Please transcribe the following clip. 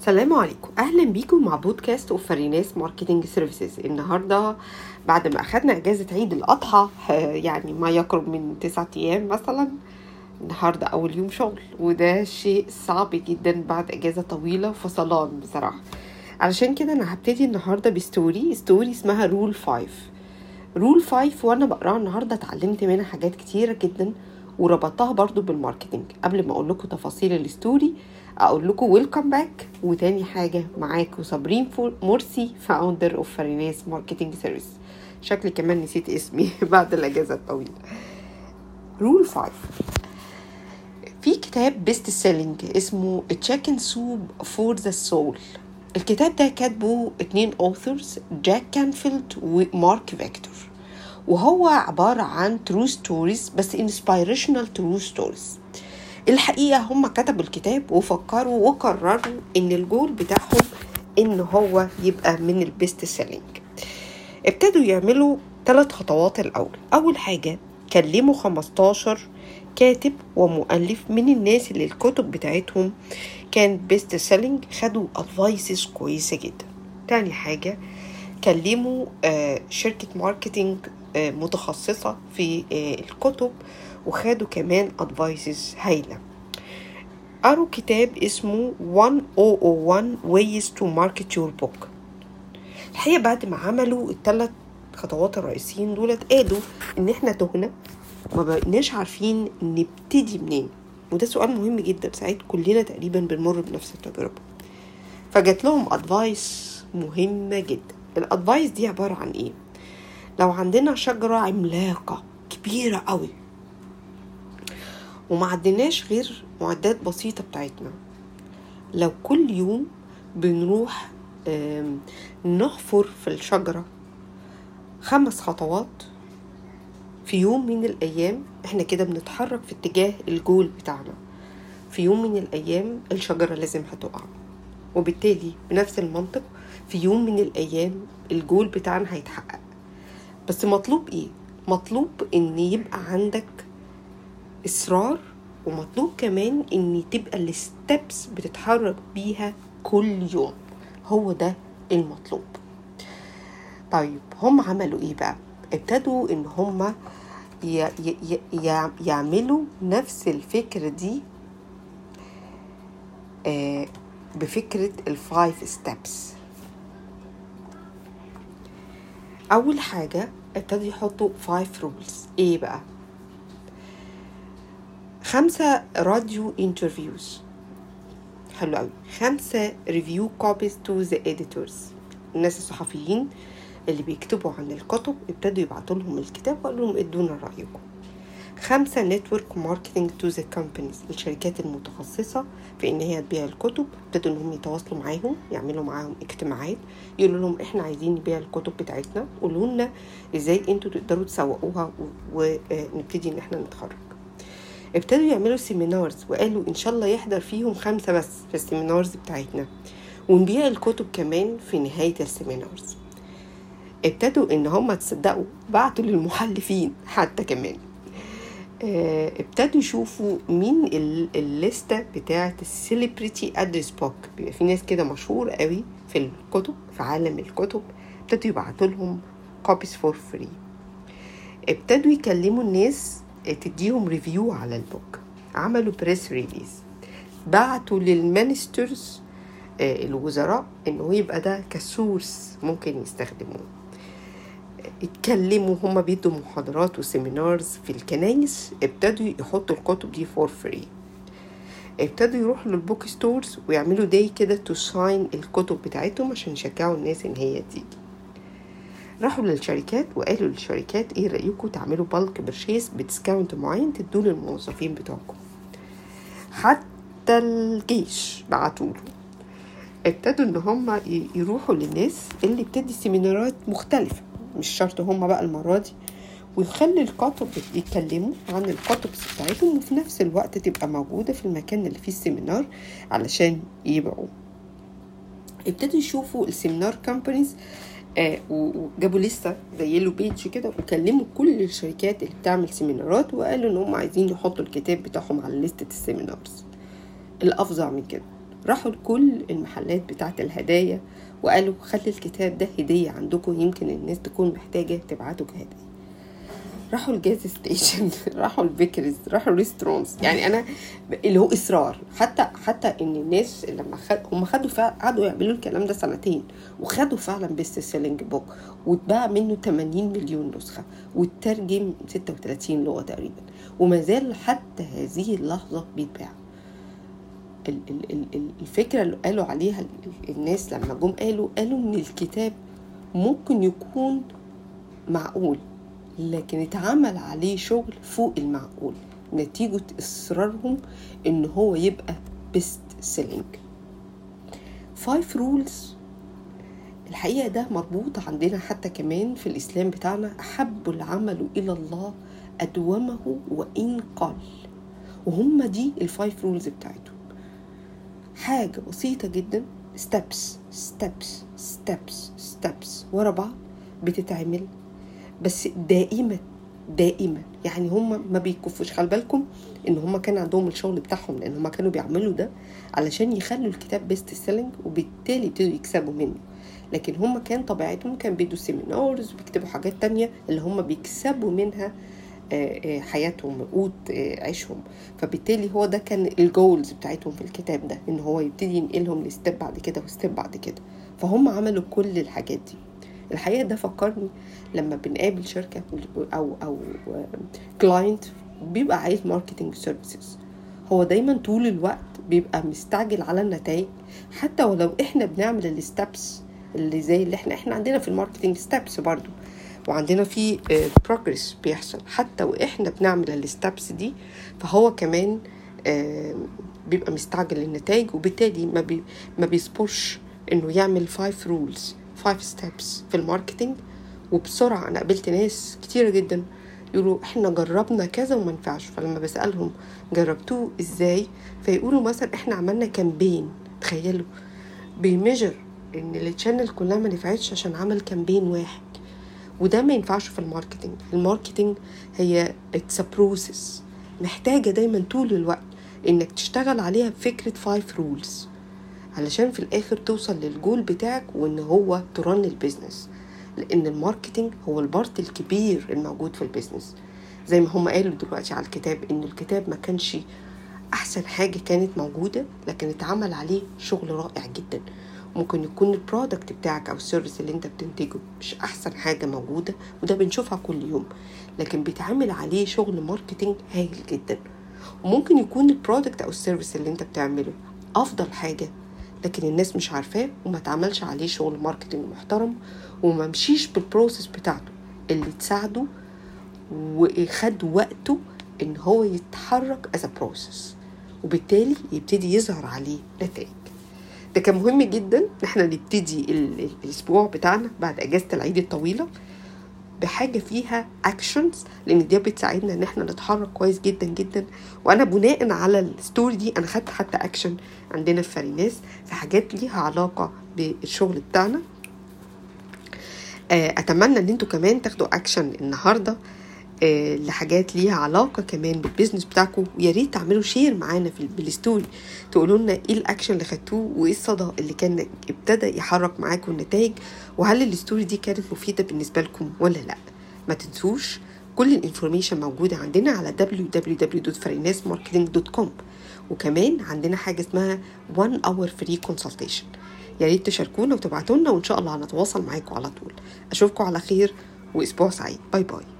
السلام عليكم. أهلا بيكم مع بودكاست of فريناس marketing services. النهارده بعد ما أخدنا إجازة عيد الأضحى آه، يعني ما يقرب من تسعة أيام مثلا النهارده أول يوم شغل وده شيء صعب جدا بعد إجازة طويلة فصلان بصراحة. علشان كده أنا هبتدي النهارده ب story story اسمها rule 5 rule 5 وأنا بقراها النهارده اتعلمت منها حاجات كتيرة جدا. وربطتها برضو بال marketing. قبل ما أقول لكم تفاصيل ال story أقول لكم welcome back وتاني حاجة معاكم صابرين مرسي founder of فريناس marketing service شكلي كمان نسيت اسمي بعد الأجازة الطويلة. rule 5 في كتاب best selling اسمه Chicken Soup for the Soul الكتاب ده كاتبه اتنين authors جاك كانفيلد ومارك فيكتور وهو عبارة عن true stories بس inspirational true stories الحقيقة هم كتبوا الكتاب وفكروا وقرروا إن الجول بتاعهم إن هو يبقى من ال best selling ابتدوا يعملوا ثلاث خطوات الأول. أول حاجة كلموا 15 كاتب ومؤلف من الناس اللي الكتب بتاعتهم كانت best selling خدوا advices كويسة جدا. تاني حاجة كلموا آه، شركة marketing متخصصة في آه، الكتب وخدوا كمان advices هايلة. قروا كتاب اسمه 1001 Ways to Market Your Book. الحقيقة بعد ما عملوا الثلاث خطوات الرئيسيين دولت قالوا إن إحنا تهنا وما بقيناش عارفين نبتدي منين. وده سؤال مهم جدا ساعات كلنا تقريبا بنمر بنفس التجربة. فجات لهم advice مهمة جدا. ال advice دي عبارة عن إيه؟ لو عندنا شجرة عملاقة كبيرة قوي وما عندناش غير معدات بسيطة بتاعتنا لو كل يوم بنروح نحفر في الشجرة خمس خطوات في يوم من الأيام إحنا كده بنتحرك في اتجاه الجول بتاعنا. في يوم من الأيام الشجرة لازم هتقع. وبالتالي بنفس المنطق في يوم من الأيام الجول بتاعنا هيتحقق. بس مطلوب إيه؟ مطلوب إن يبقى عندك إصرار ومطلوب كمان إن تبقى الستبس بتتحرك بيها كل يوم. هو ده المطلوب. طيب هم عملوا إيه بقى؟ ابتدوا إن هم يعملوا نفس الفكرة دي آه، بفكرة ال five steps أول حاجة ابتدوا يحطوا five rules إيه بقى؟ خمسة radio interviews حلو قوي. خمسة review copies to the editors. الناس الصحفيين اللي بيكتبوا عن الكتب ابتدوا يبعتوا لهم الكتاب وقالوا لهم ادونا رأيكم. خمسة network marketing to the companies الشركات المتخصصة في إن هي تبيع الكتب ابتدوا انهم يتواصلوا معاهم يعملوا معاهم اجتماعات يقولوا لهم إحنا عايزين نبيع الكتب بتاعتنا قولوا لنا إزاي أنتوا تقدروا تسوقوها ونبتدي إن إحنا نتحرك. ابتدوا يعملوا seminars وقالوا إن شاء الله يحضر فيهم خمسة بس في ال seminars بتاعتنا. ونبيع الكتب كمان في نهاية ال seminars ابتدوا إن هم تصدقوا بعتوا للمحلفين حتى كمان. ابتدوا يشوفوا مين ال- الليستة بتاعة ال celebrity address book بيبقى في ناس كده مشهور قوي في الكتب في عالم الكتب. ابتدوا يبعتوا لهم copies for free ابتدوا يكلموا الناس تديهم review على ال book. عملوا press release بعتوا لل ministers آه، الوزراء انه يبقى ده ك source ممكن يستخدموه. اتكلموا هما بيدوا محاضرات و seminars في الكنايس ابتدوا يحطوا الكتب دي for free ابتدوا يروحوا لل book stores ويعملوا day كده to sign الكتب بتاعتهم عشان يشجعوا الناس إن هي تيجي. راحوا للشركات وقالوا للشركات إيه رأيكم تعملوا bulk purchase ب discount معين تدوه للموظفين بتوعكم. حتى الجيش بعتوله ابتدوا إن هم يروحوا للناس اللي بتدي سيمينارات مختلفة. مش شرط هم بقى المرة دي ويخلي الكتب يتكلموا عن الكتب بتاعتهم وفي نفس الوقت تبقى موجودة في المكان اللي فيه ال seminar علشان يبيعوا ابتدوا يشوفوا ال seminar companies آه وجابوا لسه زي له بيج كده وكلموا كل الشركات اللي بتعمل سيمينارات وقالوا إن هم عايزين يحطوا الكتاب بتاعهم على لستة ال seminars. الأفظع من كده. راحوا لكل المحلات بتاعة الهدايا وقالوا خلي الكتاب ده هدية عندكم يمكن الناس تكون محتاجة تبعته كهدية. راحوا ال gas station راحوا ال bakeries راحوا ال restaurants. يعني أنا اللي هو إصرار. حتى حتى إن الناس لما خد هم خدوا فعلا قعدوا يعملوا الكلام ده سنتين وخدوا فعلا best selling book واتباع منه 80 مليون نسخة واترجم 36 لغة تقريبا. وما زال حتى هذه اللحظة بيتباع. الفكرة اللي قالوا عليها الناس لما جم قالوا قالوا إن الكتاب ممكن يكون معقول لكن اتعمل عليه شغل فوق المعقول نتيجة إصرارهم إن هو يبقى best selling five rules الحقيقة ده مربوط عندنا حتى كمان في الإسلام بتاعنا أحب العمل إلى الله أدومه وإن قل. وهم دي ال five rules بتاعتهم. حاجة بسيطة جدا. steps steps steps steps ورا بعض بتتعمل بس دائما دائما. يعني هم ما بيكفوش. خلي بالكم إن هم كان عندهم الشغل بتاعهم لأن هم كانوا بيعملوا ده علشان يخلوا الكتاب best selling وبالتالي يبتدوا يكسبوا منه. لكن هم كان طبيعتهم كان بيدوا seminars وبيكتبوا حاجات تانية اللي هم بيكسبوا منها حياتهم قوت عيشهم. فبالتالي هو ده كان ال goals بتاعتهم في الكتاب ده إن هو يبتدي ينقلهم ل step بعد كده و step بعد كده. فهم عملوا كل الحاجات دي. الحقيقة ده فكرني لما بنقابل شركة أو أو client بيبقى عايز marketing services هو دايما طول الوقت بيبقى مستعجل على النتائج. حتى ولو إحنا بنعمل ال steps اللي زي اللي إحنا إحنا عندنا في ال marketing steps برضو. وعندنا في progress بيحصل. حتى وإحنا بنعمل ال steps دي فهو كمان بيبقى مستعجل للنتائج وبالتالي ما بي ما بيصبرش إنه يعمل five rules five steps في ال marketing. وبسرعة أنا قابلت ناس كتيرة جدا يقولوا إحنا جربنا كذا وما ينفعش. فلما بسألهم جربتوه إزاي فيقولوا مثلا إحنا عملنا campaign تخيلوا. بي measure إن ال channel كلها ما نفعتش عشان عمل campaign واحد. وده ما ينفعش في ال marketing. ال marketing هي it's process محتاجة دايما طول الوقت إنك تشتغل عليها بفكرة five rules علشان في الآخر توصل للجول بتاعك وإن هو turn ال business لأن ال marketing هو ال part الكبير الموجود في ال business. زي ما هم قالوا دلوقتي على الكتاب ان الكتاب ما كانش أحسن حاجة كانت موجودة لكن اتعمل عليه شغل رائع جدا. ممكن يكون ال product بتاعك أو ال service اللي أنت بتنتجه مش أحسن حاجة موجودة وده بنشوفها كل يوم. لكن بيتعمل عليه شغل marketing هايل جدا. وممكن يكون ال product أو ال service اللي أنت بتعمله أفضل حاجة لكن الناس مش عارفاه وما تعملش عليه شغل marketing محترم وما مشيش بال process بتاعته اللي تساعده وخد وقته إن هو يتحرك as process وبالتالي يبتدي يظهر عليه نتائج. ده كان مهم جدا إن إحنا نبتدي الأسبوع بتاعنا بعد أجازة العيد الطويلة بحاجة فيها actions لأن دي بتساعدنا إن إحنا نتحرك كويس جدا جدا. وأنا بناء على ال story دي أنا خدت حتى اكشن عندنا في Farinas في حاجات ليها علاقة بالشغل بتاعنا. أتمنى إن أنتوا كمان تاخدوا اكشن النهارده. لحاجات ليها علاقة كمان بال business بتاعكم ويا ريت تعملوا share معانا في بال story. تقولوا لنا إيه الاكشن اللي خدتوه وإيه الصدى اللي كان ابتدى يحرك معاكم النتائج وهل ال story دي كانت مفيدة بالنسبة لكم ولا لأ. ما تنسوش كل ال information موجودة عندنا على www.farinasmarketing.com وكمان عندنا حاجة اسمها 1 hour free consultation. يا ريت تشاركونا وتبعتوا لنا وإن شاء الله هنتواصل معاكم على طول. اشوفكم على خير وأسبوع سعيد. باي باي